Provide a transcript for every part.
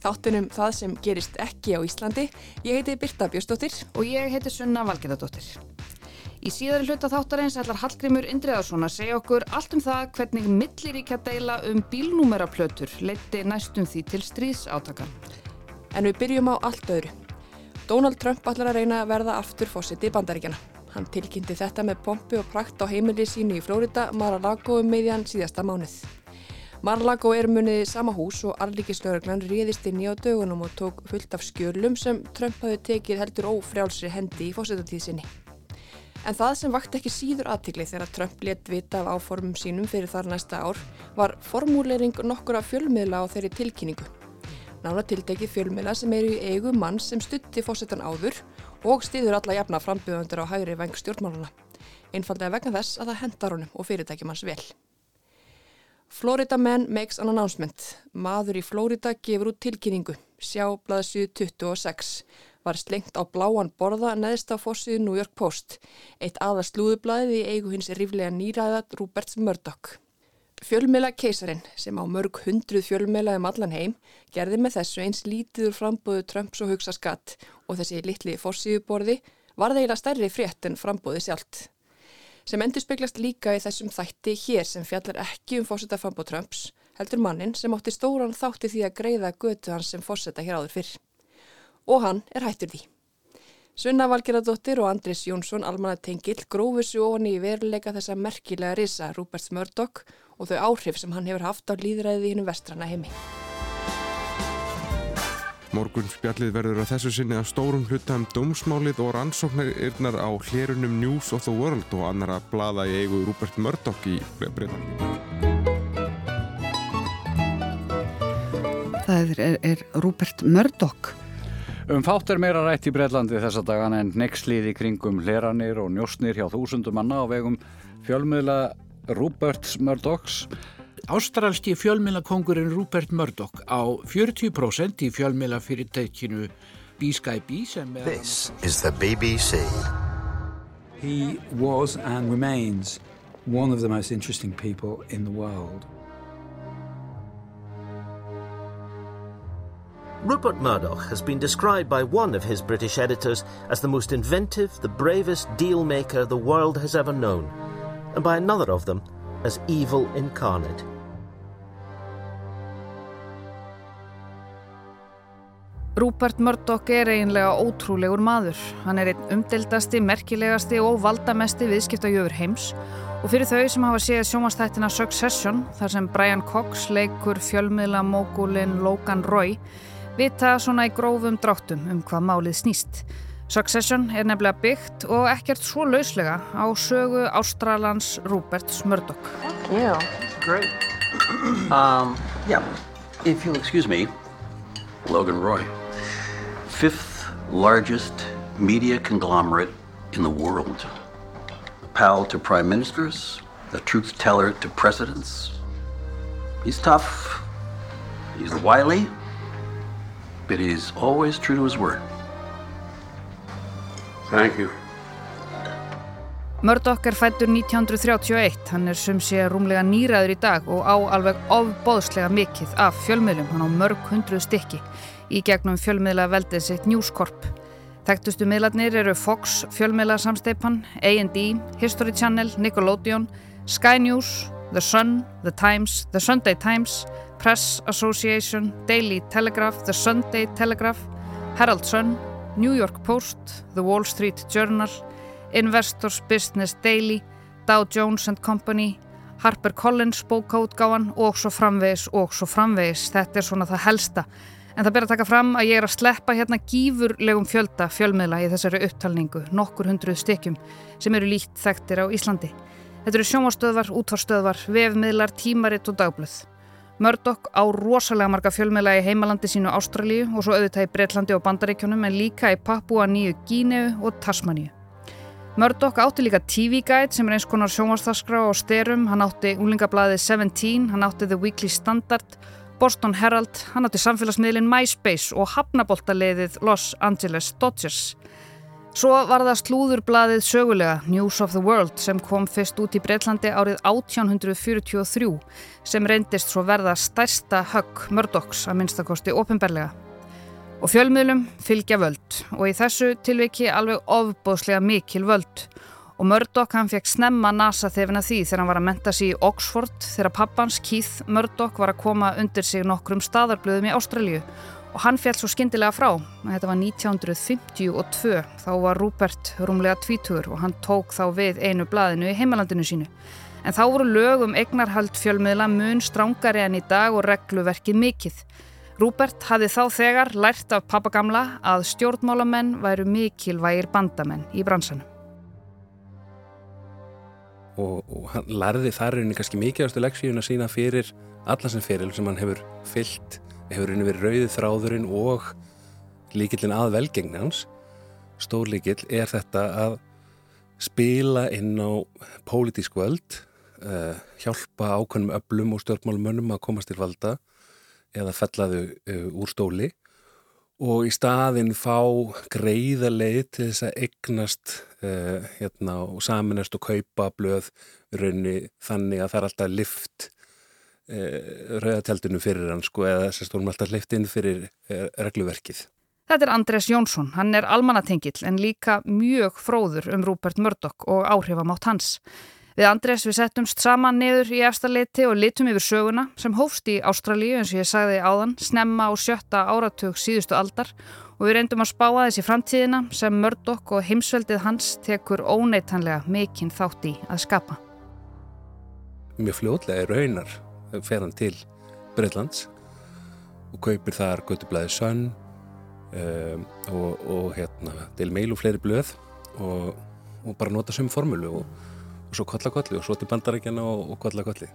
Þáttunum það sem gerist ekki á Íslandi. Ég heiti Birta Björnsdóttir. Og ég heiti Sunna Valgerðardóttir. Í síðari hluta þáttarins ætlar Hallgrimur Indriðarsson að segja okkur allt um það hvernig milliríkja deila um bílnúmeraplötur leiti næstum því til stríðsátakan. En við byrjum á allt öðru. Donald Trump ætlar að reyna að verða aftur fósitt í bandaríkjana. Hann tilkynnti þetta með pompi og prakt á heimili sínu í Flórida, Mar-a-Lago um meðjan síðasta mánuð. Mar-a-Lago er muniði sama hús og arlíkislauraglann réðist inn í á dögunum og tók fullt af skjölum sem Trump hafi tekið heldur ófrjálsri hendi í fósitatíð sinni. En það sem vakt ekki síður aðtikli þegar Trump let vita af áformum sínum fyrir þar næsta ár var formúlering nokkura fjölmiðla á þeirri tilkynningu. Nána tiltekið fjölmiðla sem eru í eigu mann sem stutti fósitan áður og stýður alla jafna frambjöðundur á hægri veng stjórnmáluna. Einfallega vegna þess að það hendar honum og fyrirtækjum hans vel. Florida Man makes an announcement. Maður í Florida gefur út tilkynningu. Sjá blaðsíðu 26 var slengt á bláan borða neðst á fórsíðu New York Post, eitt aða slúðublaðið í eigu hins ríflega nýræða Rúberts Murdoch. Fjölmela keisarin, sem á mörg hundruð fjölmela um allan heim, gerði með þessu eins lítiður frambóðu Trumps og hugsa skatt og þessi litli fórsíðuborði var þeila stærri frétt en frambóði sjálft. Sem endur speglast líka í þessum þætti hér sem fjallar ekki um fórseta frambóð Trumps, heldur mannin sem átti stóran þátti því að greiða götu hans sem fórseta hér áður fyrr og hann er hættur því. Sunna Valgeradóttir og Andris Jónsson almanatengill grófur svo ofan í veruleika þessa merkilega risa Rúberts Murdoch og þau áhrif sem hann hefur haft á líðræðið í hennum vestrana heimi. Morgun spjallið verður að þessu sinni að stórum hluta um dómsmálið og rannsóknirnar á hlerunum News of the World og annara blada í eigu Rúbert Murdoch í Breiðan. Það er, er Rúbert Murdoch Um fátt er meira rætt í Breitlandi þessa dagan en nexlið í kringum hleranir og njósnir hjá þúsundum manna á vegum fjölmiðla Rúberts Murdochs. Ástralski fjölmiðlakongurinn Rupert Murdoch á 40% í fjölmiðla fyrirtækinu B-Sky-B sem er... This is the BBC. He was and remains one of the most interesting people in the world. Rupert Murdoch has been described by one of his British editors as the most inventive, the bravest deal maker the world has ever known, and by another of them as evil incarnate. Rupert Murdoch er eiginlega ótrúlegur maður. Hann er einn umdeldasti, merkilegasti og valdamesti viðskiptajöfur heims og fyrir þau sem hafa séð sjómanstættina Succession, þar sem Brian Cox leikur fjölmiðla mógulinn Logan Roy, vita svona í grófum dráttum um hvað málið snýst. Succession er nefnilega byggt og ekkert svo lauslega á sögu Ástralans Ruperts Murdoch. Yeah, great. Um, yeah, if you'll excuse me, Logan Roy. Fifth largest media conglomerate in the world. A pal to prime ministers, the truth teller to presidents. He's tough, he's wily, but he's always true to his word. Thank you. Murdoch er fættur 1931, hann er sum sé rúmlega nýraður í dag og á alveg ofbóðslega mikið af fjölmiðlum, hann á mörg hundruð stykki í gegnum fjölmiðla veldið sitt News Corp. Þekktustu miðlarnir eru Fox fjölmiðla samsteipan, A&E, History Channel, Nickelodeon, Sky News, The Sun, The Times, The Sunday Times, Press Association, Daily Telegraph, The Sunday Telegraph, Herald Sun, New York Post, The Wall Street Journal, Investors Business Daily, Dow Jones and Company, Harper Collins bókaútgáfan og svo framvegis og svo framvegis. Þetta er svona það helsta. En það ber að taka fram að ég er að sleppa hérna gífurlegum fjölda fjölmiðla í þessari upptalningu, nokkur hundruð stykkjum sem eru líkt þekktir á Íslandi. Þetta eru sjómastöðvar, útvarstöðvar, vefmiðlar, tímaritt og dagblöð. Murdoch á rosalega marga fjölmiðla í heimalandi sínu Ástralíu og svo auðvitað í Breitlandi og Bandaríkjónum en líka í Papua Nýju Gíneu og Tasmaníu. Murdoch átti líka TV Guide sem er eins konar sjónvarsþaskra og styrum, hann átti úlingablaðið 17, hann átti The Weekly Standard, Boston Herald, hann átti samfélagsmiðlinn MySpace og hafnaboltaliðið Los Angeles Dodgers. Svo var það slúðurblaðið sögulega News of the World sem kom fyrst út í Breitlandi árið 1843 sem reyndist svo verða stærsta högg Murdochs að minnstakosti ofinberlega. Og fjölmiðlum fylgja völd og í þessu tilviki alveg ofbóðslega mikil völd. Og Murdoch hann fekk snemma nasa þefina því þegar hann var að menta sig í Oxford þegar pappans Keith Murdoch var að koma undir sig nokkrum staðarblöðum í Ástralju og hann fjall svo skindilega frá. Þetta var 1952, þá var Rupert rúmlega tvítugur og hann tók þá við einu blaðinu í heimalandinu sínu. En þá voru lög um eignarhald fjölmiðla mun strángari en í dag og regluverkið mikill. Rúbert hafði þá þegar lært af pappagamla að stjórnmálamenn væru mikilvægir bandamenn í bransanum. Og, og hann lærði þar rauninni kannski mikilvægastu leksíun að sína fyrir alla sem fyrir sem hann hefur fyllt, hefur rauninni verið rauðið þráðurinn og líkillin að velgengni hans. Stór líkill er þetta að spila inn á pólitísk völd, uh, hjálpa ákveðnum öllum og stjórnmálumönnum að komast til valda eða fellaðu uh, úr stóli og í staðin fá greiða leið til þess að eignast uh, hérna, og saminast og kaupa blöð raunni þannig að það er alltaf lift uh, rauðatjaldunum fyrir hann sko eða þess að stórum alltaf lift inn fyrir regluverkið. Þetta er Andrés Jónsson, hann er almanatengill en líka mjög fróður um Rúbert Murdoch og áhrifamátt hans. Við Andrés við settumst saman niður í efstaleiti og litum yfir söguna sem hófst í Ástralíu eins og ég sagði áðan, snemma á sjötta áratug síðustu aldar og við reyndum að spá aðeins í framtíðina sem Murdoch og heimsveldið hans tekur óneitanlega mikinn þátt í að skapa. Mjög fljóðlega er raunar fer hann til Breitlands og kaupir þar Götublaði Sönn um, og, og hérna, til meil og fleiri blöð og, og bara nota sem formulu og og svo kollakolli og svo til bandarækjana og, og kollakolli.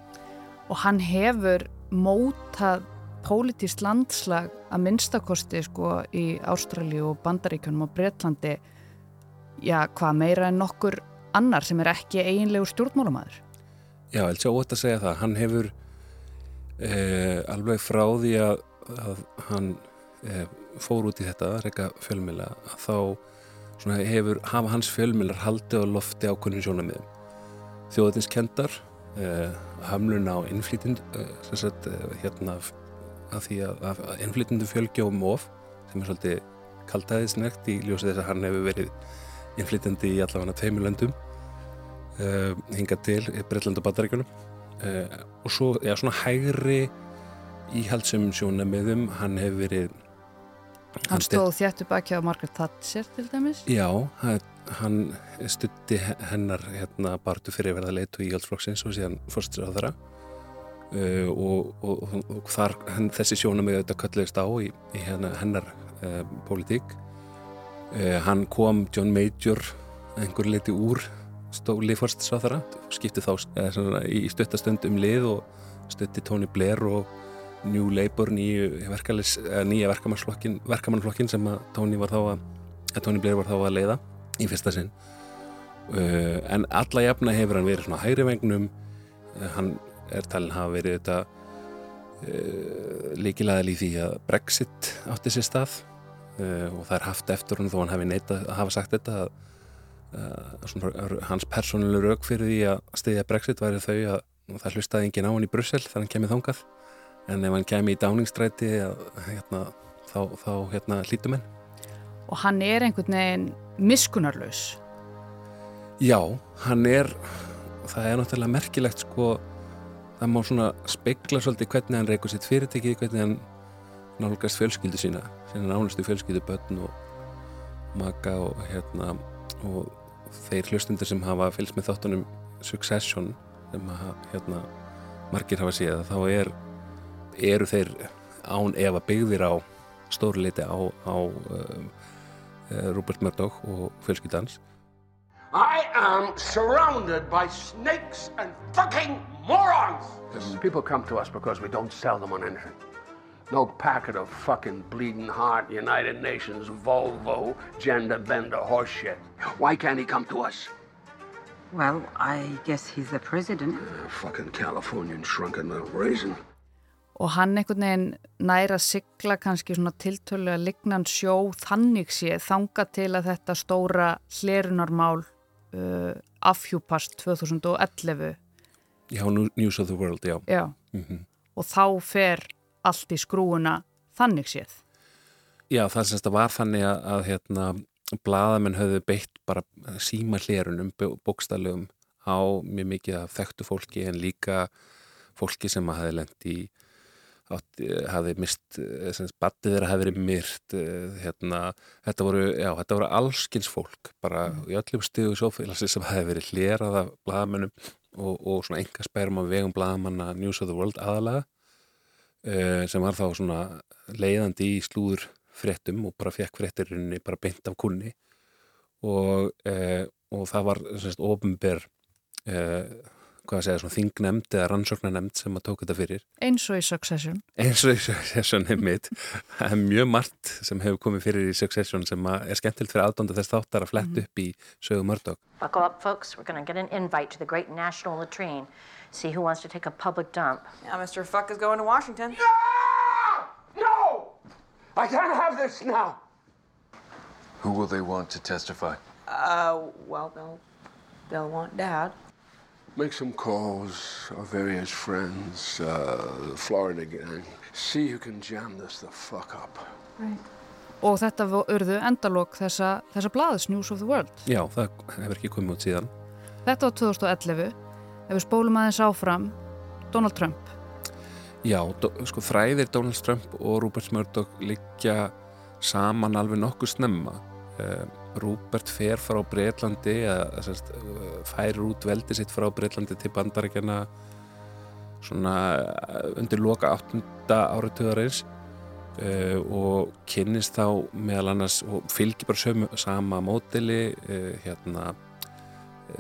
Og hann hefur mótað pólitíst landslag að minnstakosti sko í Ástralju og bandaríkjunum og Breitlandi já, hvað meira en nokkur annar sem er ekki eiginlegu stjórnmálumæður. Já, ég held sér ótt að segja það. Hann hefur eh, alveg frá því að, að hann eh, fór út í þetta, reyka fjölmjöla, að þá hefur, hafa hans fjölmjölar haldið á lofti ákunnum sjónamiðum þjóðatinskendar eh, hamlun á innflýtind eh, eh, hérna að því að, innflýtindu fjölgja um of sem er svolítið kaltæðisnegt í ljósið þess að hann hefur verið innflýtindi í allavega tveimur löndum eh, hinga til Breitland og Bataríkunum eh, og svo, já, svona hægri íhaldsum sjónamiðum hann hefur verið Hann stóð þjættu baki á Margaret Thatcher til dæmis? Já, hann hann stutti hennar hérna, bartu fyrir verða leitu í Íhaldsflokksins og síðan fórstur á þeirra uh, og, og, og þar, henn, þessi sjónum er auðvitað kölluðist á í, í hérna, hennar uh, pólitík. Uh, hann kom John Major einhver leiti úr stóli fórstur á þeirra skipti þá svona, í stuttastönd um lið og stutti Tony Blair og New Labour nýja verkamannflokkin sem að Tony, var að, að Tony Blair var þá að leiða í fyrsta sinn. Uh, en alla jafna hefur hann verið svona hægri vengnum. Uh, hann er talin hafa verið þetta uh, líkilaðal í því að Brexit átti sér stað. Uh, og það er haft eftir hann þó hann hefði neita að hafa sagt þetta að uh, hans persónuleg rauk fyrir því að stiðja Brexit væri þau að það hlustaði engin á hann í Brussel þar hann kemið þongað en ef hann kemið í dáningstræti hérna, þá, þá hérna, hlítum henn og hann er einhvern veginn miskunarlaus. Já, hann er, það er náttúrulega merkilegt sko, það má svona speikla svolítið hvernig hann reykur sitt fyrirtæki, hvernig hann nálgast fjölskyldu sína, sína nánustu fjölskyldu börn og maka og hérna og þeir hlustundur sem hafa fylgst með þáttunum Succession sem að, hérna, margir hafa séð þá er, eru þeir án efa byggðir á stórleiti á, á um, Rupert Murdoch og fjölskyldans I am surrounded by snakes and fucking morons! People come to us because we don't sell them on anything. No packet of fucking bleeding heart, United Nations, Volvo, gender bender horseshit. Why can't he come to us? Well, I guess he's the president. Uh, fucking Californian shrunken little raisin. Og hann einhvern veginn næra sigla kannski svona tiltölulega lignan sjó þannig sé þanga til að þetta stóra hlerunarmál uh, afhjúpast 2011. Já, News of the World, já. Já, mm -hmm. og þá fer allt í skrúuna þannig séð. Já, það semst að var þannig að, að hérna, bladamenn höfðu beitt bara síma hlerunum bókstallegum á mjög mikið af þekktu fólki en líka fólki sem að hafi lendt í hafi mist batið þeirra hafi verið myrt hérna, þetta voru, já, þetta voru allskins fólk bara mm. í öllum stíðu sjófélagsi sem hafi verið hlerað af bladamennum og, og svona enga spærum á vegum bladamanna News of the World aðalega sem var þá svona leiðandi í slúður fréttum og bara fekk fréttirinni bara beint af kunni og, og það var svona ofnber uh, hvað að segja, svona þingnemnd eða rannsóknarnemnd sem að tók þetta fyrir. Eins og í Succession. Eins og í Succession er mitt. Það er mjög margt sem hefur komið fyrir í Succession sem er skemmtilt fyrir aðdónda þess þáttar að fletta mm -hmm. upp í sögu Murdoch. Buckle up folks, we're gonna get an invite to the great national latrine. See who wants to take a public dump. Yeah, Mr. Fuck is going to Washington. No! No! I can't have this now! Who will they want to testify? Uh, well, they'll, they'll want Dad. Make some calls, our various friends, uh, the Florida gang. See who can jam this the fuck up. Right. Og þetta urðu endalók þessa, þessa blaðs News of the World. Já, það hefur ekki komið út síðan. Þetta var 2011. Ef við spólum aðeins áfram, Donald Trump. Já, do, sko þræðir Donald Trump og Rupert Murdoch liggja saman alveg nokkuð snemma. Uh, Rúbert fer frá Breitlandi eða fær út veldi sitt frá Breitlandi til bandarækjana svona undir loka 8. áratöðarins uh, og kynnist þá meðal annars og fylgir bara sömu, sama mótili uh, hérna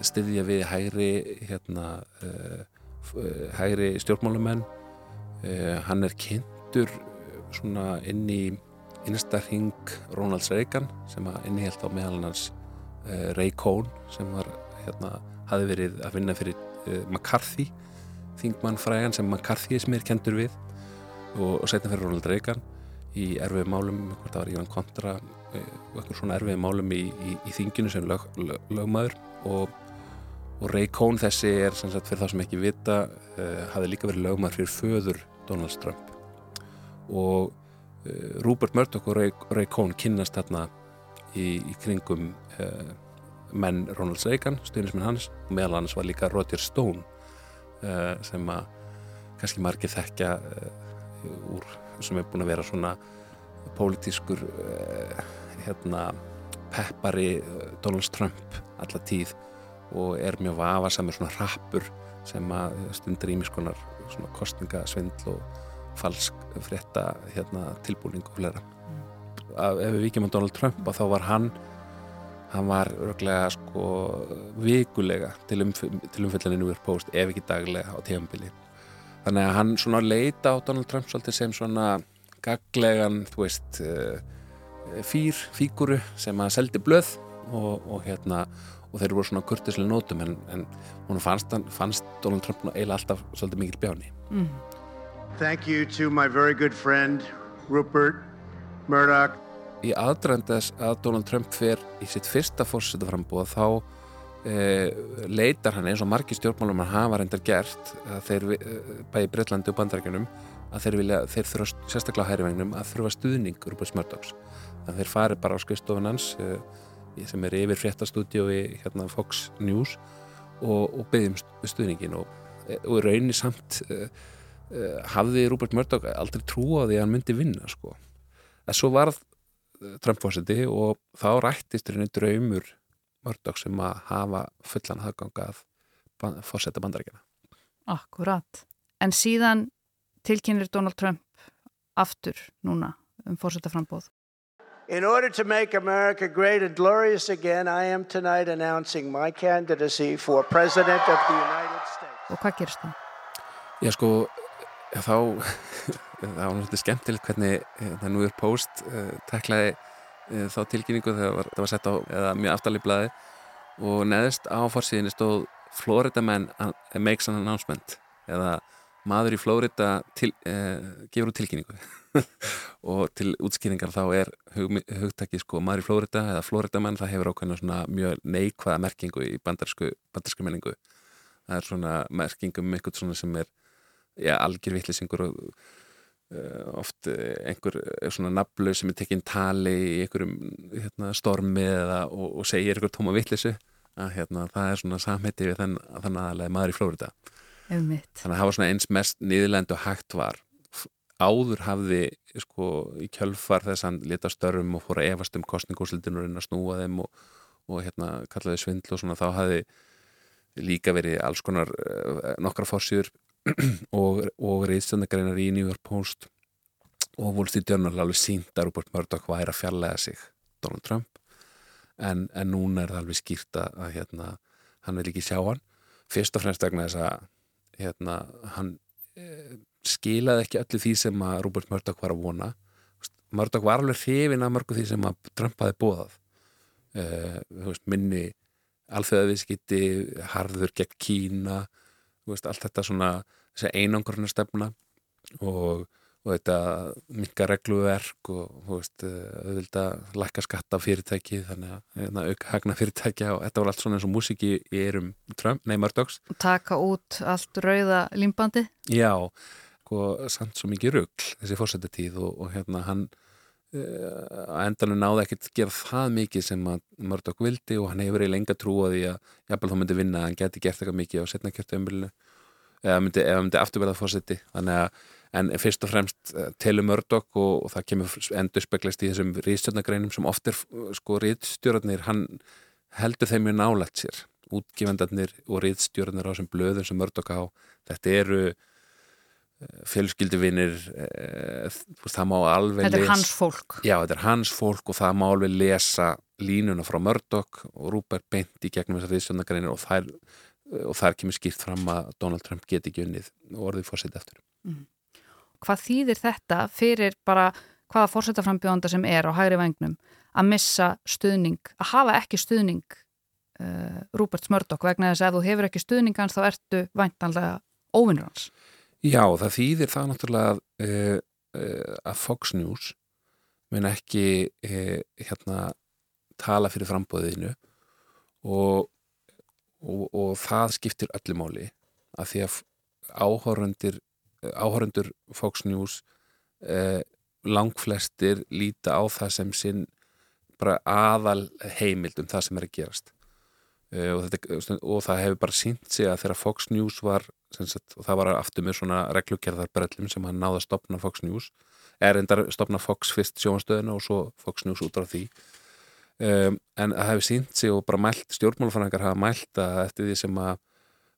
styðja við hægri hérna uh, hægri stjórnmálumenn hann er kynntur svona inn í innsta hring Ronalds Reagan sem að innihjalt á meðal hans uh, Ray Cohn sem var, hérna, hafi verið að vinna fyrir uh, McCarthy þingmann frægan sem McCarthy er mér kentur við og, og setna fyrir Ronald Reagan í erfið málum, hvort það var Ívan Kontra uh, og eitthvað svona erfið málum í, í, í þinginu sem lög, lög, lögmaður. Og, og Ray Cohn þessi er sem sagt fyrir það sem ekki vita hafi líka verið lögmaður fyrir föður Donald Trump. Og Eh, Rupert Murdoch og Ray, Ray Cohn kynnast þarna í, í kringum uh, menn Ronald Reagan, stuðnismenn hans og meðal hans var líka Roger Stone uh, sem að kannski margir þekkja uh, úr, sem er búin að vera svona pólitískur hérna peppari Donald Trump alla tíð og er mjög vafarsamur svona rappur sem að stundir ímiskonar svona kostningasvindl og falsk frétta hérna, tilbúning og flera mm. ef við vikjum á Donald Trump þá var hann hann var örglega sko vikulega til, umf til umfellinu New York Post ef ekki daglega á tímanbili þannig að hann svona leita á Donald Trump svolítið sem svona gaglegan þú veist uh, fýr, fíguru sem að seldi blöð og, og hérna og þeir voru svona kurtislega nótum en, en hún fannst, fannst Donald Trump eiginlega alltaf svolítið mikil bjáni mm. Thank you to my very good friend Rupert Murdoch. Í aðdrandas að Donald Trump fer í sitt fyrsta fórsetaframbúð þá eh, leitar hann eins og margi stjórnmálum hann hafa reyndar gert þeir, eh, bæði Breitlandi og bandarækjunum að þeir vilja, þeir þurfa sérstaklega á hærivegnum að þurfa stuðning Rupert Murdochs. Þannig að þeir fari bara á skrifstofun hans eh, sem er yfir fréttastúdíu í hérna, Fox News og, og byggjum stuðningin og, eh, og raunir samt uh, hafði Rúbert Murdoch aldrei trú á því að hann myndi vinna sko. En svo varð eh, Trump fórseti og þá rættist henni draumur Murdoch sem að hafa fullan aðgangað fórsetta bandaríkjana. Akkurat. En síðan tilkynir Donald Trump aftur núna um fórsetta frambóð. In order to make America great and glorious again, I am tonight announcing my candidacy for President of the United States. Og hvað gerst það? Já sko, þá, það var náttúrulega skemmtilegt hvernig það eh, nú er post uh, teklaði uh, þá tilkynningu þegar það var sett á, eða mjög aftalið blaði. Og neðist á fórsíðinni stóð Florida man makes an announcement eða maður í Florida til, uh, gefur út tilkynningu. Og til útskýringar þá er hug, hugtakið sko maður í Flórida eða Flóridamann það hefur ákveðna svona mjög neikvæða merkingu í bandarsku, bandarsku menningu. Það er svona merkingum um eitthvað svona sem er ja, algjör vittlisingur og uh, oft einhver svona naflu sem er tekinn tali í einhverjum hérna, stormi eða, og, og segir einhver tóma vittlisu að hérna, það er svona samhætti við þann, þann aðalega maður í Flórida Þannig að var svona eins mest niðurlend og hægt var. Áður hafði sko í kjölfar þess að leta störfum og fór að efast um kostningúsildinur að snúa þeim og, og hérna kallaði svindl og svona þá hafði líka verið alls konar nokkra fórsýður og, og reyðstjöndargreinar í New York Post og Wall Street Journal alveg síndar Rupert Murdoch væri að fjarlæga sig Donald Trump. En, en núna er það alveg skýrt að hérna, hann vil ekki sjá hann. Fyrst og fremst vegna þess að hérna, hann eh, skilaði ekki öllu því sem að Robert Murdoch var að vona. Murdoch var alveg hrifin að mörgu því sem að Trump hafi bóðað veist, minni alþjóðaviðskiti harður gegn Kína veist, allt þetta svona einangurna stefna og, og þetta mikka regluverk og veist, auðvitað lækka skatta fyrirtæki þannig að hérna, auka hagna fyrirtæki og þetta var allt svona eins og músiki í erum nei Murdochs Taka út allt rauða límbandi Já sko samt svo mikið rugg þessi fórsættetíð og, og hérna hann uh, að endanum náði ekkert gera það mikið sem að Murdoch vildi og hann hefur verið lenga trú að því að jafnvel þá myndi vinna að hann geti gert eitthvað mikið á setna kjörtuömbilinu eða myndi, myndi afturverða að en fyrst og fremst uh, telur Murdoch og, og það kemur endur speglast í þessum ríðstjórnagreinum sem oft er sko ríðstjórnarnir hann heldur þeim mjög nálægt sér. Útgifendarnir og ríðstjórnir á þessum blöðum sem Murdoch á þetta eru fjölskylduvinir e, það má alveg þetta er hans fólk. Já þetta er hans fólk og það má alveg lesa línuna frá Murdoch og Rupert beint í gegnum þessar viðsjónagreinir og og þær kemur skýrt fram að Donald Trump geti ekki unnið og orðið fórsett eftir mm. Hvað þýðir þetta fyrir bara hvaða fórsettaframbjóðanda sem er á hægri vagnum að missa stuðning, að hafa ekki stuðning uh, Rupert Murdoch vegna þess að ef þú hefur ekki stuðning hans þá ertu væntanlega óvinnur hans Já, það þýðir það náttúrulega að, uh, uh, að Fox News mun ekki uh, hérna, tala fyrir frambóðinu og, og, og það skiptir öllu máli að því að áhórandur áhórandur Fox News langflestir líta á það sem sinn bara aðal heimild um það sem er að gerast. Og, þetta, og það hefur bara sínt sig að þegar Fox News var og það var aftur með svona reglugjörðarbrellum sem hann náða að stopna Fox News er endar stopna Fox fyrst sjóanstöðuna og svo Fox News út á því. Um, en það hefur sínt sig og bara mælt, stjórnmálfræðingar hafa mælt að eftir því sem að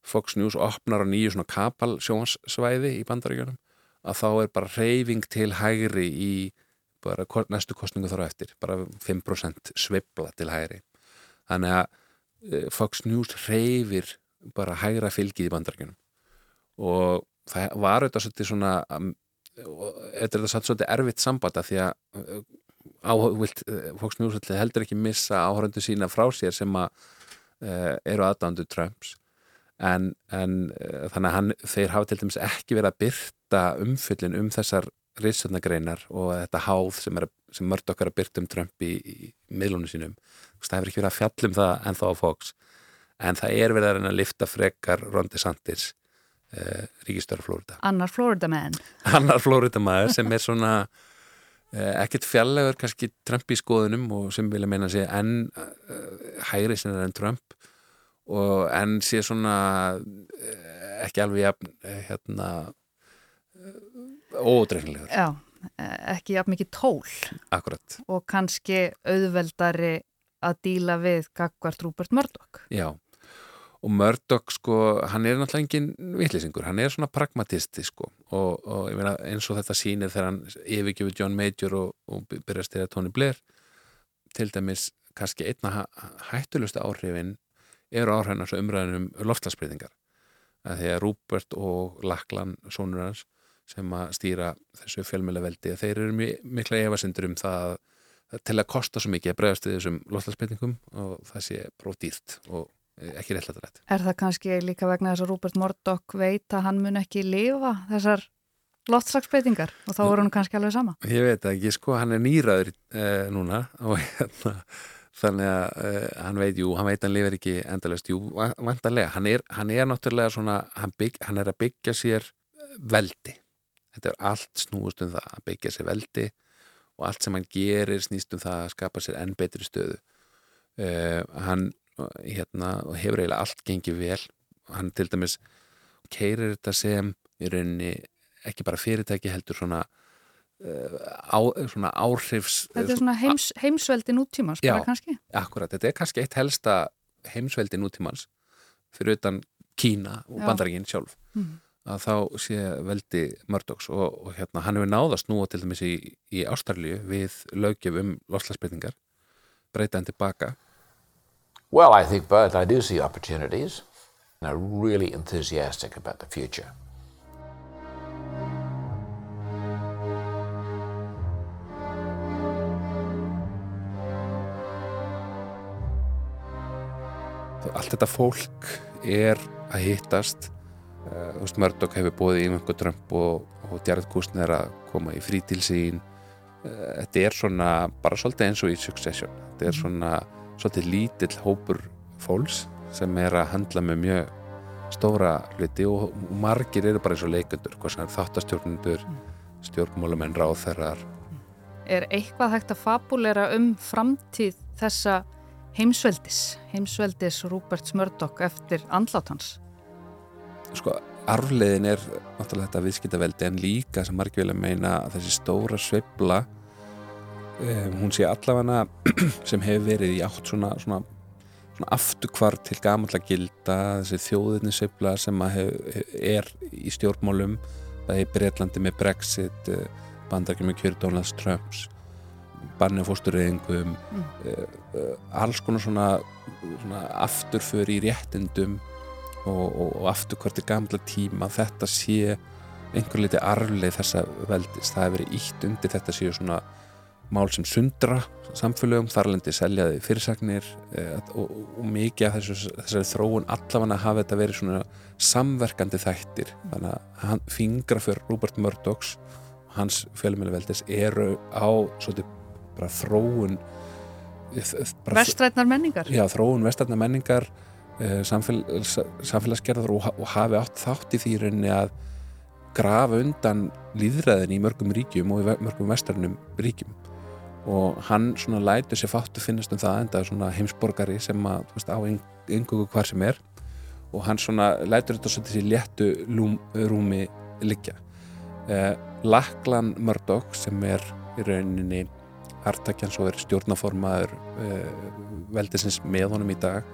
Fox News opnar á nýju svona kapal sjóansvæði í bandaríkjunum að þá er bara reyfing til hægri í bara næstu kostningu þar á eftir, bara 5% svibla til hægri. Þannig að eh, Fox News reyfir bara hægra fylgið í bandaríkjunum og það var auðvitað svolítið svona þetta er þetta svolítið erfitt sambata því að uh, áhugvilt uh, fólks mjög heldur ekki missa áhöröndu sína frá sér sem að uh, eru aðdándu Trumps. En, en uh, þannig að hann, þeir hafa til dæmis ekki verið að byrta umfyllin um þessar riðsöndagreinar og þetta háð sem, sem mörd okkar að byrta um Trump í, í miðlunum sínum. Það hefur ekki verið að fjallum það en þá á Fox. En það er verið að reyna að lifta frekar Rondi Santis uh, ríkistöru Flórida Annar Flórida menn Annar Flórida maður sem er svona uh, ekkert fjallegur kannski Trump í skoðunum og sem vilja meina sé enn uh, hægri sinna enn Trump og enn sé svona ekki alveg jafn, hérna ódreifnilegur Já, ekki jafn mikið tól. Akkurat. Og kannski auðveldari að díla við Gagvart Rúbert Murdoch. Já, og Murdoch sko, hann er náttúrulega engin vittlisingur, hann er svona pragmatisti sko. Og, og ég meina eins og þetta sýnir þegar hann yfirgjöfur John Major og, og byrjast þegar Tony Blair til dæmis kannski einna hættulustu áhrifin eru áhrifin á umræðinum loftlagsbreytingar því að Rúbert og Laklan, sónur hans sem að stýra þessu fjölmjöla veldi þeir eru mikla efasindur um það til að kosta svo mikið að bregast við þessum loftlagsbreytingum og það sé bróð dýrt og ekki réttlættilegt. Er það kannski líka vegna þess að Rúbert Murdoch veit að hann mun ekki lifa þessar loftslagsbreytingar og þá voru hann kannski alveg sama? Ég veit ekki, sko, hann er nýraður eh, núna og hérna þannig að uh, hann veit, jú, hann veit hann lifir ekki endalast, jú, vantarlega hann er, hann er náttúrulega svona hann, bygg, hann er að byggja sér veldi þetta er allt snúust um það að byggja sér veldi og allt sem hann gerir snýst um það að skapa sér enn betri stöðu uh, hann hérna, hefur eiginlega allt gengið vel. Hann til dæmis keirir þetta sem í rauninni ekki bara fyrirtæki heldur svona á, svona áhrifs Þetta er svona heims, heimsveldi nútímans já, akkurat, þetta er kannski eitt helsta heimsveldi nútímans fyrir utan Kína og bandarækinn sjálf. Mm. að þá sé veldi Murdochs og, og hérna hann hefur náðast nú til dæmis í, í Ástralju við lögjöf um lofslagsbreytingar breyta hann tilbaka Well, I think but I do see opportunities and I'm really enthusiastic about the future. allt þetta fólk er að hittast. Uh, Murdoch hefur bóðið í einhverjum Trump og, og Jared Kushner að koma í frítilsín uh, þetta er svona bara svolítið eins og í Succession. Þetta er svona svolítið lítill hópur fólks sem er að handla með mjög stóra hluti og margir eru bara eins og leikundur þáttastjórnundur, stjórnmálumenn ráþerrar Er eitthvað hægt að fabulera um framtíð þessa heimsveldis, heimsveldis Rúbert Smördokk eftir andlátans? Sko, arfleðin er náttúrulega þetta viðskiptaveldi en líka sem margir vilja meina að þessi stóra sveibla um, hún sé allavega sem hefur verið í átt svona, svona, svona afturkvart til gamanlega gilda þessi þjóðinni sveibla sem hef, er í stjórnmálum það er Breitlandi með Brexit bandarki með kjör Donalds Trumps banni fóstureyðingum mm. uh, uh, alls konar svona, svona afturför í réttindum og, og, og afturkvart í gamla tíma þetta sé einhver liti arfleið þessa veldis það hefur verið ítt undir þetta séu svona mál sem sundra samfélögum, þarlendi seljaði fyrirsagnir uh, og, og mikið af þessu, þessari þróun allafanna hafa þetta verið svona samverkandi þættir. Þannig að fingra fyrir Robert Murdochs hans fjölmjöluveldis eru á svolítið bara þróun Vestrætnar menningar? Já, þróun vestrætnar menningar uh, samfél, samfélagsgerðar og, og hafi átt þátt í því rauninni að grafa undan líðræðin í mörgum ríkjum og í mörgum vestrætnum ríkjum og hann svona lætur sér fátt að finnast um það enda svona heimsborgari sem að veist, á yngugu hvar sem er. Og hann svona lætur þetta svona þessi léttu lúm, rúmi liggja. Uh, Laklan Murdoch sem er í rauninni Artakjans og er stjórnaformaður uh, veldisins með honum í dag.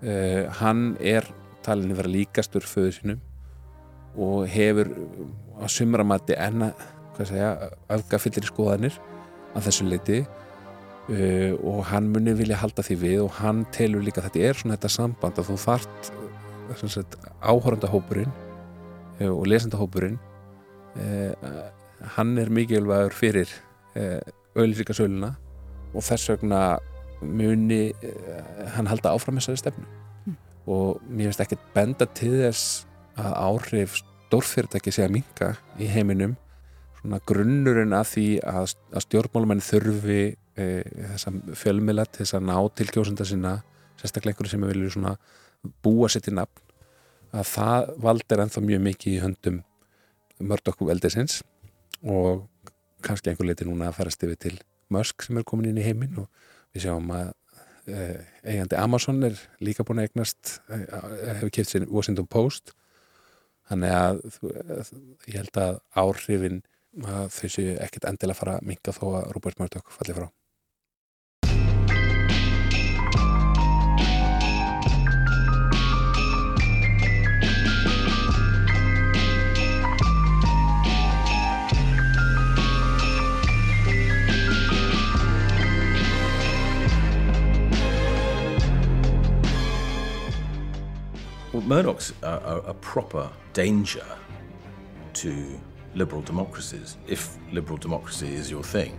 Uh, hann er talinni vera líkastur föðu sínum og hefur á sumramatti enna öfgafyllir í skoðanir af þessu leiti uh, og hann muni vilja halda því við og hann telur líka að þetta er svona þetta samband að þú þart áhórandahópurinn og lesandahópurinn hann er mikilvægur fyrir auðlýsingasöluna og þess vegna muni uh, hann halda áfram þessari stefnu mm. og mér finnst ekki benda til þess að áhrif stórfyrirtæki sé að minka í heiminum svona grunnurinn að því að, að stjórnmálumenn þurfi uh, þessa fjölmila til þess að ná til kjósunda sinna sérstaklega einhverju sem vilju svona búa sitt í nafn að það valdir ennþá mjög mikið í höndum mörgdokku veldisins og kannski einhver leiti núna að farast yfir til Musk sem er komin inn í heiminn og við sjáum að uh, eigandi Amazon er líka búin að eignast uh, hefur kæft sér Washington Post. Þannig að uh, ég held að áhrifin að þau séu ekkert endilega að fara að minga þó að Robert Murdoch falli frá. Well, Murdoch's a, a, a proper danger to liberal democracies, if liberal democracy is your thing.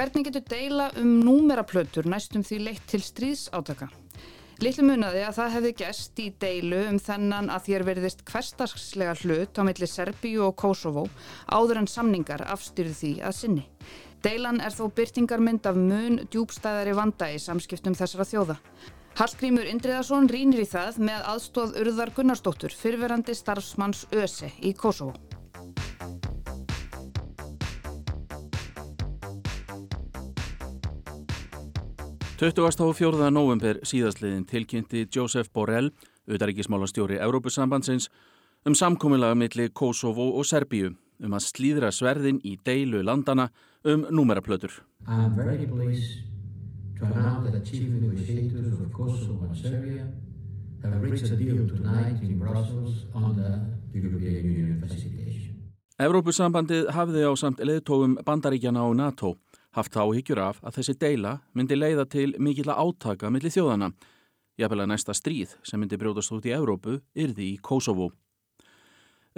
Hvernig getur deila um númeraplötur næstum því leitt til stríðsátaka? Littlu munaði að það hefði gæst í deilu um þennan að þér verðist hverstagslega hlut á milli Serbíu og Kosovo áður en samningar afstyrðu því að sinni. Deilan er þó byrtingarmynd af mun djúbstæðari vanda í samskiptum þessara þjóða. Hallgrímur Indriðarsson rínir í það með aðstóð Urðar Gunnarsdóttur fyrverandi starfsmanns ÖSE í Kosovo. 24. november síðastliðin tilkynnti Joseph Borrell, auðaríkismálastjóri Európusambandsins, um samkominlega milli Kosovo og Serbíu um að slíðra sverðin í deilu landana um númeraplötur. Very pleased to announce that the chief negotiators of Kosovo and Serbia have reached a deal tonight in Brussels under the European Union facilitation. Európusambandið hafði á samt leðtóum bandaríkjana og NATO haft áhyggjur af að þessi deila myndi leiða til mikill að átaka millir þjóðana. Jafnvel að næsta stríð sem myndi brjótast út í Evrópu yrði í Kosovo.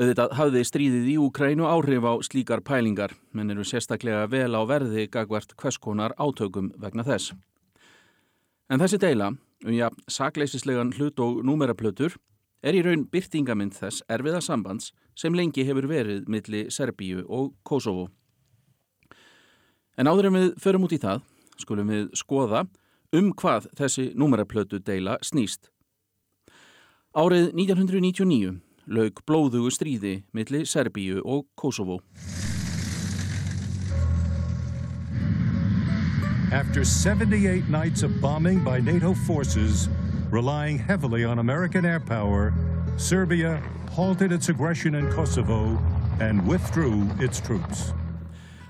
Auðvitað hafði stríðið í Ukrænu áhrif á slíkar pælingar, menn eru sérstaklega vel á verði gagvart hverskonar átökum vegna þess. En þessi deila, um ja, sakleisislegan hlut og númeraplötur, er í raun byrtingamind þess erfiða sambands sem lengi hefur verið milli Serbíu og Kosovo. En áður en við förum út í það, skulum við skoða um hvað þessi númeraplötu deila snýst. Árið 1999 laug blóðugu stríði milli Serbíu og Kosovo. After 78 nights of bombing by NATO forces, relying heavily on American air power, Serbia halted its aggression in Kosovo and withdrew its troops.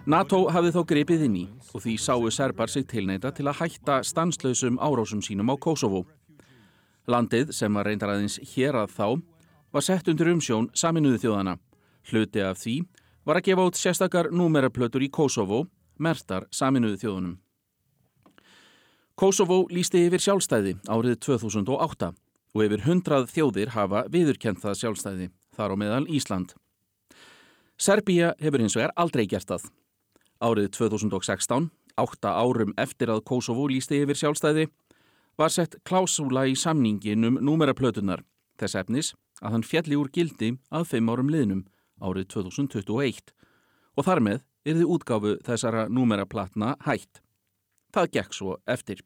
NATO hafði þó gripið inn í og því sáu serbar sig tilneita til að hætta stanslausum árásum sínum á Kosovo. Landið sem var reyndaraðins hér að þá var sett undir umsjón saminuðu þjóðana. Hluti af því var að gefa út sérstakar númeraplötur í Kosovo, mertar saminuðu þjóðunum. Kosovo lísti yfir sjálfstæði árið 2008 og yfir hundrað þjóðir hafa viðurkent það sjálfstæði, þar á meðal Ísland. Serbíja hefur hins vegar aldrei gert það. Árið 2016, átta árum eftir að Kosovo lísti yfir sjálfstæði, var sett klásúla í samningin um númeraplötunar, þess efnis að hann fjalli úr gildi að fimm árum liðnum árið 2021 og þar með þið útgáfu þessara númeraplatna hætt. Það gekk svo eftir.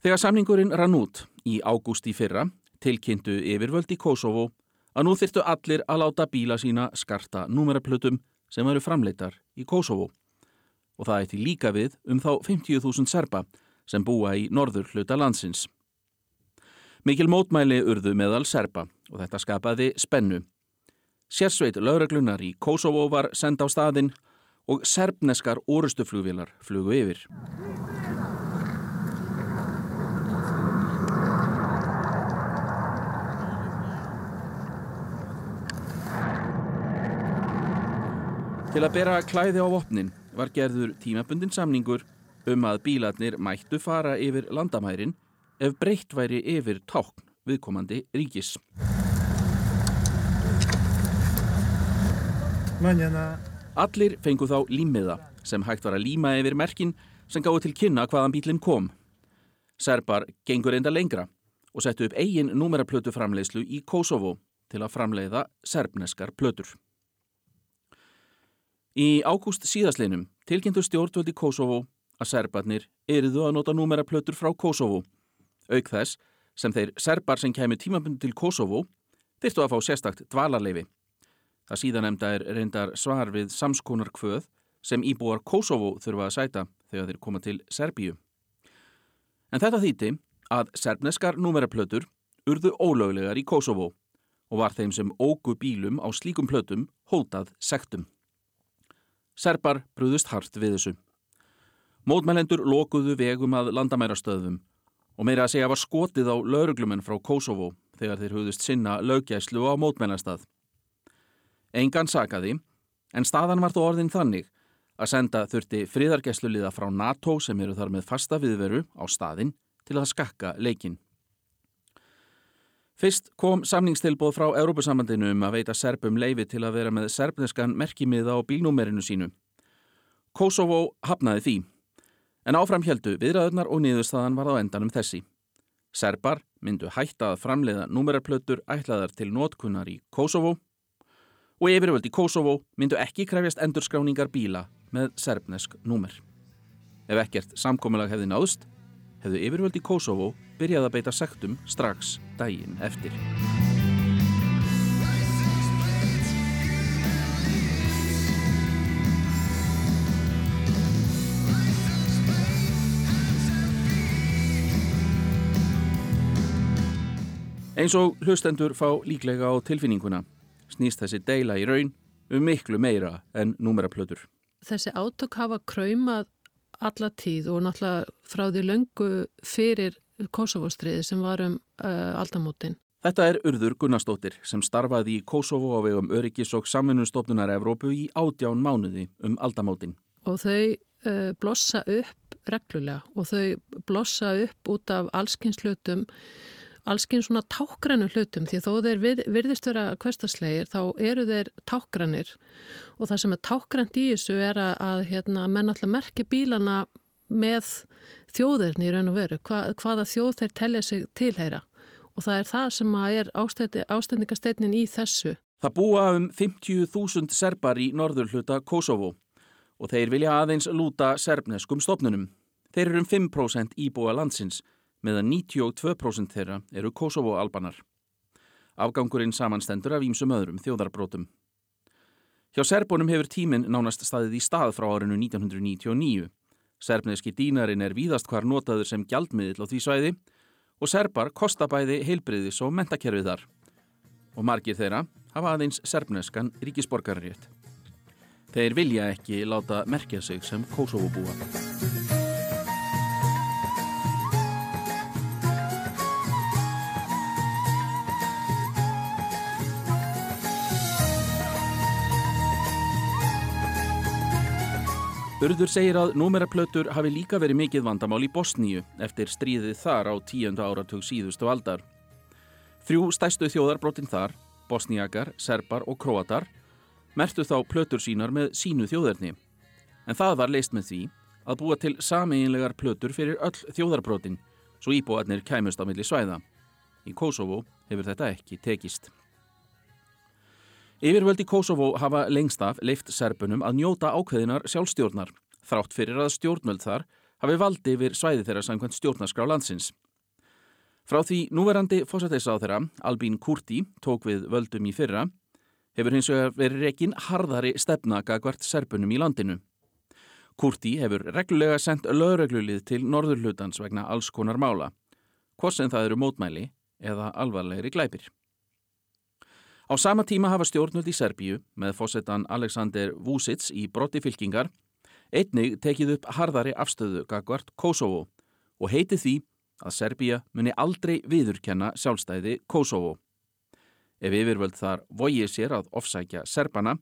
Þegar samningurinn rann út í ágústi fyrra tilkynntu yfirvöld í Kosovo að nú þyrtu allir að láta bíla sína skarta númeraplötum sem eru framleitar í Kosovo og það eitt í líka við um þá 50.000 serba sem búa í norður hluta landsins. Mikil mótmæli urðu meðal serba og þetta skapaði spennu. Sérsveit lauraglunar í Kosovo var senda á staðinn og serbneskar orustuflugvilar flugu yfir. Til að bera klæði á vopnin var gerður tímabundin samningur um að bílarnir mættu fara yfir landamærin ef breytt væri yfir tákn viðkomandi ríkis. Allir fengu þá límiða sem hægt var að líma yfir merkin sem gáði til kynna hvaðan bílinn kom. Serbar gengur enda lengra og settu upp eigin númeraplötu framleiðslu í Kosovo til að framleiða serbneskar plötur. Í ágúst síðaslinum tilkynntu stjórnvöldi Kosovo að serbarnir eriðu að nota númeraplötur frá Kosovo. Auk þess sem þeir serbar sem kemur tímabundu til Kosovo þyrtu að fá sérstakt dvalarleifi. Það síðan nefnda er reyndar svar við samskonar kvöð sem íbúar Kosovo þurfa að sæta þegar þeir koma til Serbíu. En þetta þýtti að serbneskar númeraplötur urðu ólöglegar í Kosovo og var þeim sem ógu bílum á slíkum plötum hótað sektum. Serbar brúðust hart við þessu. Mótmælendur lokuðu vegum að landamærastöðum og meira að segja var skotið á lauruglumenn frá Kosovo þegar þeir hugðust sinna löggæslu á mótmælastað. Engan sakaði, en staðan var þó orðin þannig að senda þurfti fríðargæsluliða frá NATO sem eru þar með fasta viðveru á staðin til að skakka leikin. Fyrst kom samningstilbóð frá Európusambandinu um að veita serbum leifi til að vera með serbneskan merkimiða á bílnúmerinu sínu. Kosovo hafnaði því, en áframhjeldu viðræðunar og niðurstaðan var á endanum þessi. Serbar myndu hætta að framleiða númerarplötur ætlaðar til nótkunnar í Kosovo og yfirvöld í Kosovo myndu ekki krefjast endurskráningar bíla með serbnesk númer. Ef ekkert samkominnlag hefði náðust, hefðu yfirvöld í Kosovo byrjað að beita sektum strax daginn eftir. Eins og hlustendur fá líklega á tilfinninguna snýst þessi deila í raun um miklu meira en númeraplötur. Þessi átök hafa kræmað alla tíð og náttúrulega frá því löngu fyrir Kosovo-striði sem var um uh, aldamótin. Þetta er Urður Gunnarsdóttir sem starfaði í Kosovo á vegum Öryggis og samfunnustofnunar Evrópu í ádján mánuði um aldamótin. Og þau uh, blossa upp reglulega og þau blossa upp út af allskynslutum allskinn svona tákgrænu hlutum því þó þeir við, virðist vera kvestaslegir þá eru þeir tákgrænir og það sem er tákgrænt í þessu er að, að hérna, menn alltaf merki bílana með þjóðirni í raun og veru, Hva, hvaða þjóð þeir tellja sig tilheyra og það er það sem er ástendingasteinin í þessu. Það búa um 50.000 serbar í norður hluta Kosovo og þeir vilja aðeins lúta serbneskum stopnunum. Þeir eru um 5% íbúa landsins meðan 92% þeirra eru Kosovo-albanar. Afgangurinn samanstendur af ímsum öðrum þjóðarbrótum. Hjá Serbunum hefur tíminn nánast staðið í stað frá árinu 1999. Serbneski dínarinn er víðast hvar notaður sem gjaldmiðil á því svæði og serbar kostabæði heilbriðis og mentakerfið þar. Og margir þeirra hafa aðeins serbneskan ríkisborgarrétt. Þeir vilja ekki láta merkja sig sem Kosovo búa. Urður segir að númeraplötur hafi líka verið mikið vandamál í Bosníu eftir stríðið þar á tíundu áratug síðustu aldar. Þrjú stæstu þjóðarbrotin þar, bosníakar, serbar og kroatar, mertu þá plötur sínar með sínu þjóðarni. En það var leist með því að búa til sameinlegar plötur fyrir öll þjóðarbrotin, svo íbúarnir kæmust á milli svæða. Í Kosovo hefur þetta ekki tekist. Yfirvöldi Kosovo hafa lengst af leift serpunum að njóta ákveðinar sjálfstjórnar, þrátt fyrir að stjórnvöld þar hafi valdi yfir svæði þeirra samkvæmt stjórnarskrá landsins. Frá því núverandi fósateysa á þeirra, Albín Kurti, tók við völdum í fyrra, hefur hins vegar verið rekin harðari stefnagagvart serpunum í landinu. Kurti hefur reglulega sendt lögreglulið til norðurlutans vegna alls konar mála, hvort sem það eru mótmæli eða alvarlegri glæpir. Á sama tíma hafa stjórnvöld í Serbíu með fósettan Alexander Vucic í brotti fylkingar einnig tekið upp harðari afstöðu gagvart Kosovo og heiti því að Serbíu muni aldrei viðurkenna sjálfstæði Kosovo. Ef yfirvöld þar vojið sér að ofsækja Serbana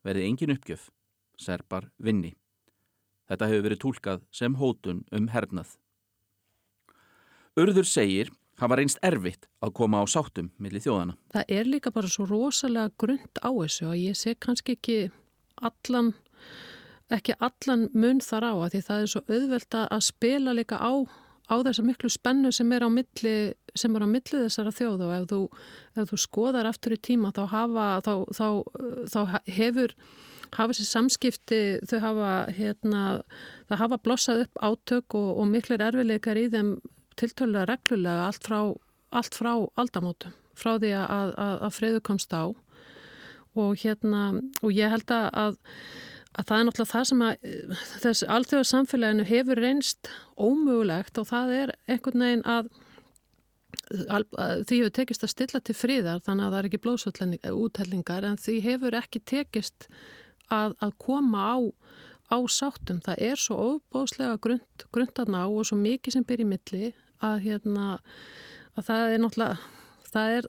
verði engin uppgjöf. Serbar vinni. Þetta hefur verið tólkað sem hótun um hernað. Urður segir Það var einst erfitt að koma á sáttum millir þjóðana. Það er líka bara svo rosalega grund á þessu og ég sé kannski ekki allan, ekki allan mun þar á að því það er svo auðvelt að spila líka á á þessa miklu spennu sem er á milli, sem er á milli þessara þjóð og ef þú, ef þú skoðar aftur í tíma þá hafa, þá, þá, þá hefur hafa þessi samskipti, þau hafa hérna, það hafa blossað upp átök og, og miklir erfileikar í þeim tiltölulega reglulega allt frá, allt frá aldamótum, frá því að, að, að friðu komst á og hérna, og ég held að að það er náttúrulega það sem að þessi alþjóðarsamfélaginu hefur reynst ómögulegt og það er einhvern veginn að, að því hefur tekist að stilla til fríðar þannig að það er ekki blóðsúthellingar en því hefur ekki tekist að, að koma á, á sáttum. Það er svo óbóðslega grund, grundarna á og svo mikið sem byrjir milli að, hérna, að það er náttúrulega það er,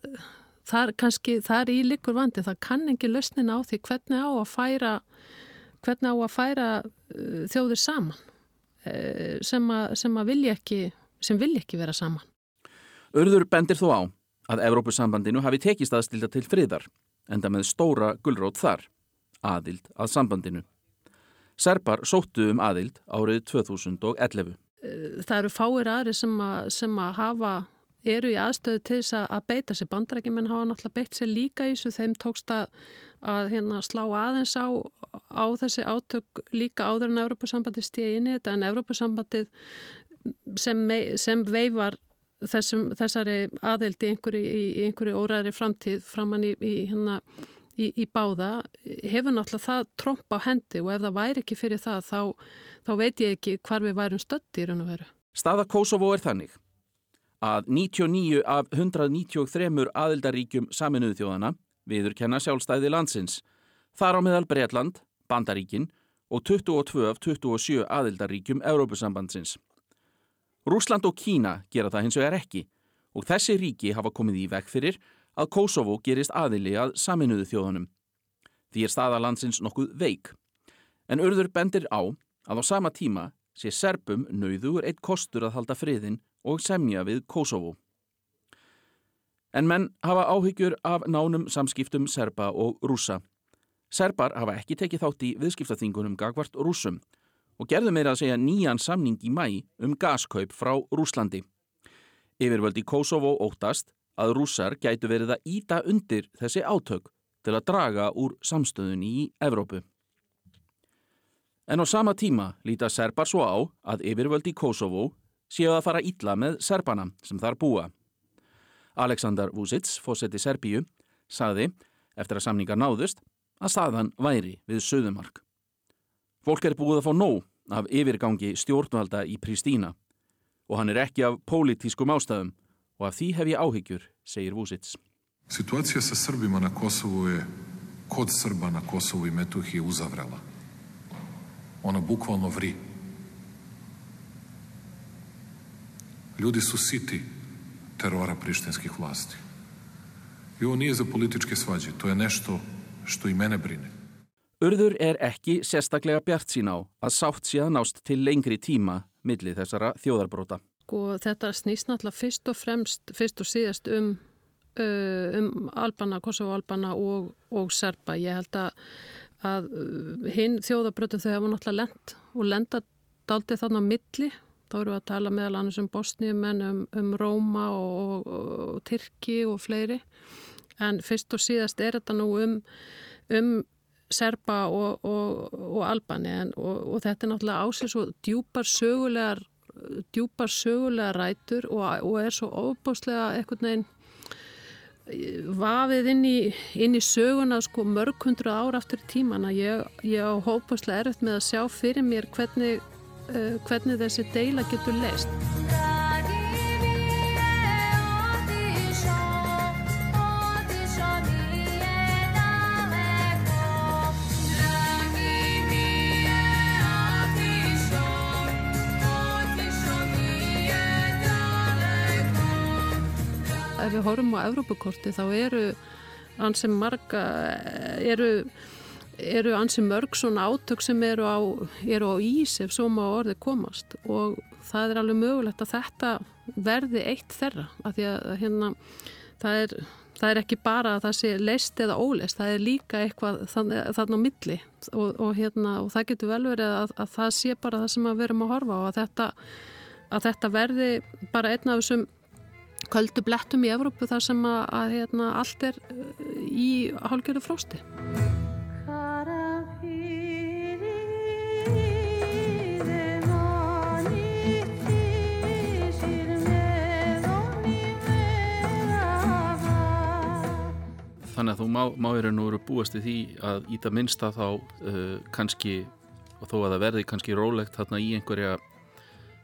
það er kannski, það er í likur vandi, það kann ekki lausnin á því hvernig á að færa hvernig á að færa uh, þjóðir saman uh, sem að, sem að vilja ekki sem vilja ekki vera saman. Örður bendir þó á að Evrópusambandinu hafi tekist aðstilda til friðar enda með stóra gullrót þar, aðild að sambandinu. Serpar sóttu um aðild árið 2011. Uh, það eru fáir aðri sem að, sem að hafa eru í aðstöðu til þess að beita sér. Bandrækjum en hafa náttúrulega beitt sér líka í þessu. Þeim tókst að að hérna slá aðeins á, á þessi átök líka áður en Európa-sambandið stíði inn í þetta. En Európa-sambandið sem, sem veifar þessum, þessari einhverju, í einhverju óræðri framtíð framann í, í, hérna, í, í báða hefur náttúrulega það tromp á hendi og ef það væri ekki fyrir það þá, þá veit ég ekki hvar við værum stötti í raun og veru. Staða Kosovo er þannig að 99 af 193 aðeldaríkjum saminuðu þjóðana viðurkenna sjálfstæði landsins, þar á meðal Breitland, Bandaríkin og 22 af 27 aðildaríkjum Európusambandsins. Rúsland og Kína gera það hins vegar ekki og þessi ríki hafa komið í veg fyrir að Kosovo gerist aðili að saminuðu þjóðunum. Því er staða landsins nokkuð veik. En urður bendir á að á sama tíma sé Serbum nauður eitt kostur að halda friðin og semja við Kosovo. En menn hafa áhyggjur af nánum samskiptum serba og rúsa. Serbar hafa ekki tekið þátt í viðskiptaþingunum gagvart rúsum og gerðu meira að segja nýjan samning í mæ um gaskaup frá Rúslandi. Yfirvöldi Kosovo óttast að rúsar gætu verið að íta undir þessi átök til að draga úr samstöðunni í Evrópu. En á sama tíma líta serbar svo á að yfirvöldi Kosovo séu að fara ítla með serbana sem þar búa. Aleksandar Vucic, fósetti Serbíu, saði, eftir að samningar náðust, að staðan væri við söðumark. Fólk er búið að fá nóg af yfirgangi stjórnvalda í Prístína og hann er ekki af pólitískum ástæðum og af því hef ég áhyggjur, segir Vucic. Situacija sa Srbima na Kosovu je kod Srba na Kosovu i Metuhiji uzavrela. Ona bukvalno vri. Ljudi su siti terora prištinskih vlasti. I ovo nije za političke svađe, to je nešto što i mene brine. Urður er ekki sérstaklega bjart sín á að sátt síðan nást til lengri tíma millir þessara þjóðarbróta. Og þetta snýst náttúrulega fyrst og fremst, fyrst og síðast um, um Albana, Kosovo-Albana og, og Serba. Ég held að, að hinn þjóðarbrótum þau hafa náttúrulega lend og lenda daldið þarna milli Þá eru við að tala meðal annars um Bosníumenn, um, um Róma og, og, og Tyrki og fleiri. En fyrst og síðast er þetta nú um, um Serba og, og Albani en, og þetta er náttúrulega ásins og djúpar sögulegar, djúpar sögulegar rætur og er svo óbáslega eitthvað neginn vafið inn í, inn í söguna sko mörg hundru ára aftur í tíman að ég, ég á hópaslega erfitt með að sjá fyrir mér hvernig uh, hvernig þessi deila getur leist. Ef við horfum á Evrópakorti þá eru sem marga eru eru ansi mörg svona átök sem eru á, eru á ís ef svo má orði komast. Og það er alveg mögulegt að þetta verði eitt þerra af því að hérna það er, það er ekki bara að það sé leist eða óleist, það er líka eitthvað þarna á milli. Og, og, hérna, og það getur vel verið að, að það sé bara það sem við verum að horfa á að þetta að þetta verði bara einn af þessum köldu blettum í Evrópu þar sem að, að hérna, allt er í hálgjörðu frósti. Þannig að þú má, má í raun og veru búast í því að í það minnsta þá uh, kannski, og þó að það verði kannski rólegt þarna í einhverja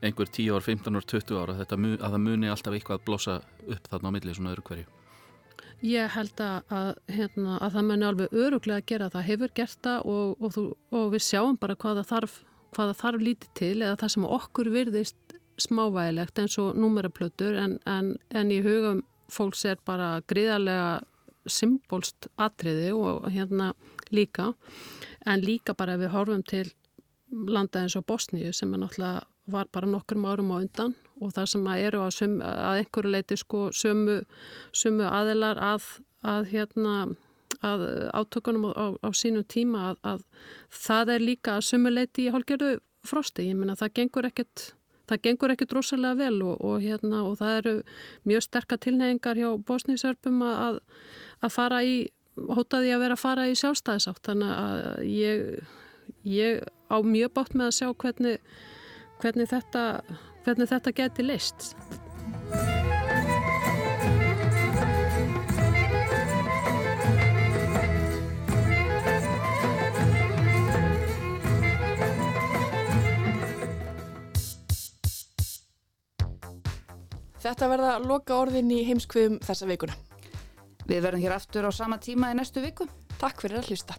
einhver 10 ár, 15 ár, 20 ára þetta, að það muni alltaf eitthvað að blossa upp þarna á milli svona öðru hverju. Ég held að, hérna, að það muni alveg öruglega að gera það, hefur gert það og, og, þú, og við sjáum bara hvaða þarf, hvaða þarf lítið til eða það sem okkur virðist smávægilegt eins og númeraplötur en, en, en í hugum fólks er bara gríðarlega symbolst atriði og hérna líka en líka bara við horfum til landa eins og Bosníu sem er náttúrulega var bara nokkur árum á undan og það sem að eru að, sum, að einhverju leiti sko sumu, sumu aðilar að, að hérna að átökunum á, á sínum tíma að, að það er líka sumu leiti í hálgjörðu frosti, ég menna það gengur ekkert það gengur ekkert rosalega vel og, og hérna og það eru mjög sterkar tilneyingar hjá bosnísörpum að fara í, hótaði að vera að fara í sjálfstæðisátt þannig að ég, ég á mjög bátt með að sjá hvernig, hvernig, þetta, hvernig þetta geti leist. Þetta verða loka orðin í heimskviðum þessa veikuna. Við verðum hér aftur á sama tíma í næstu viku. Takk fyrir að hlusta.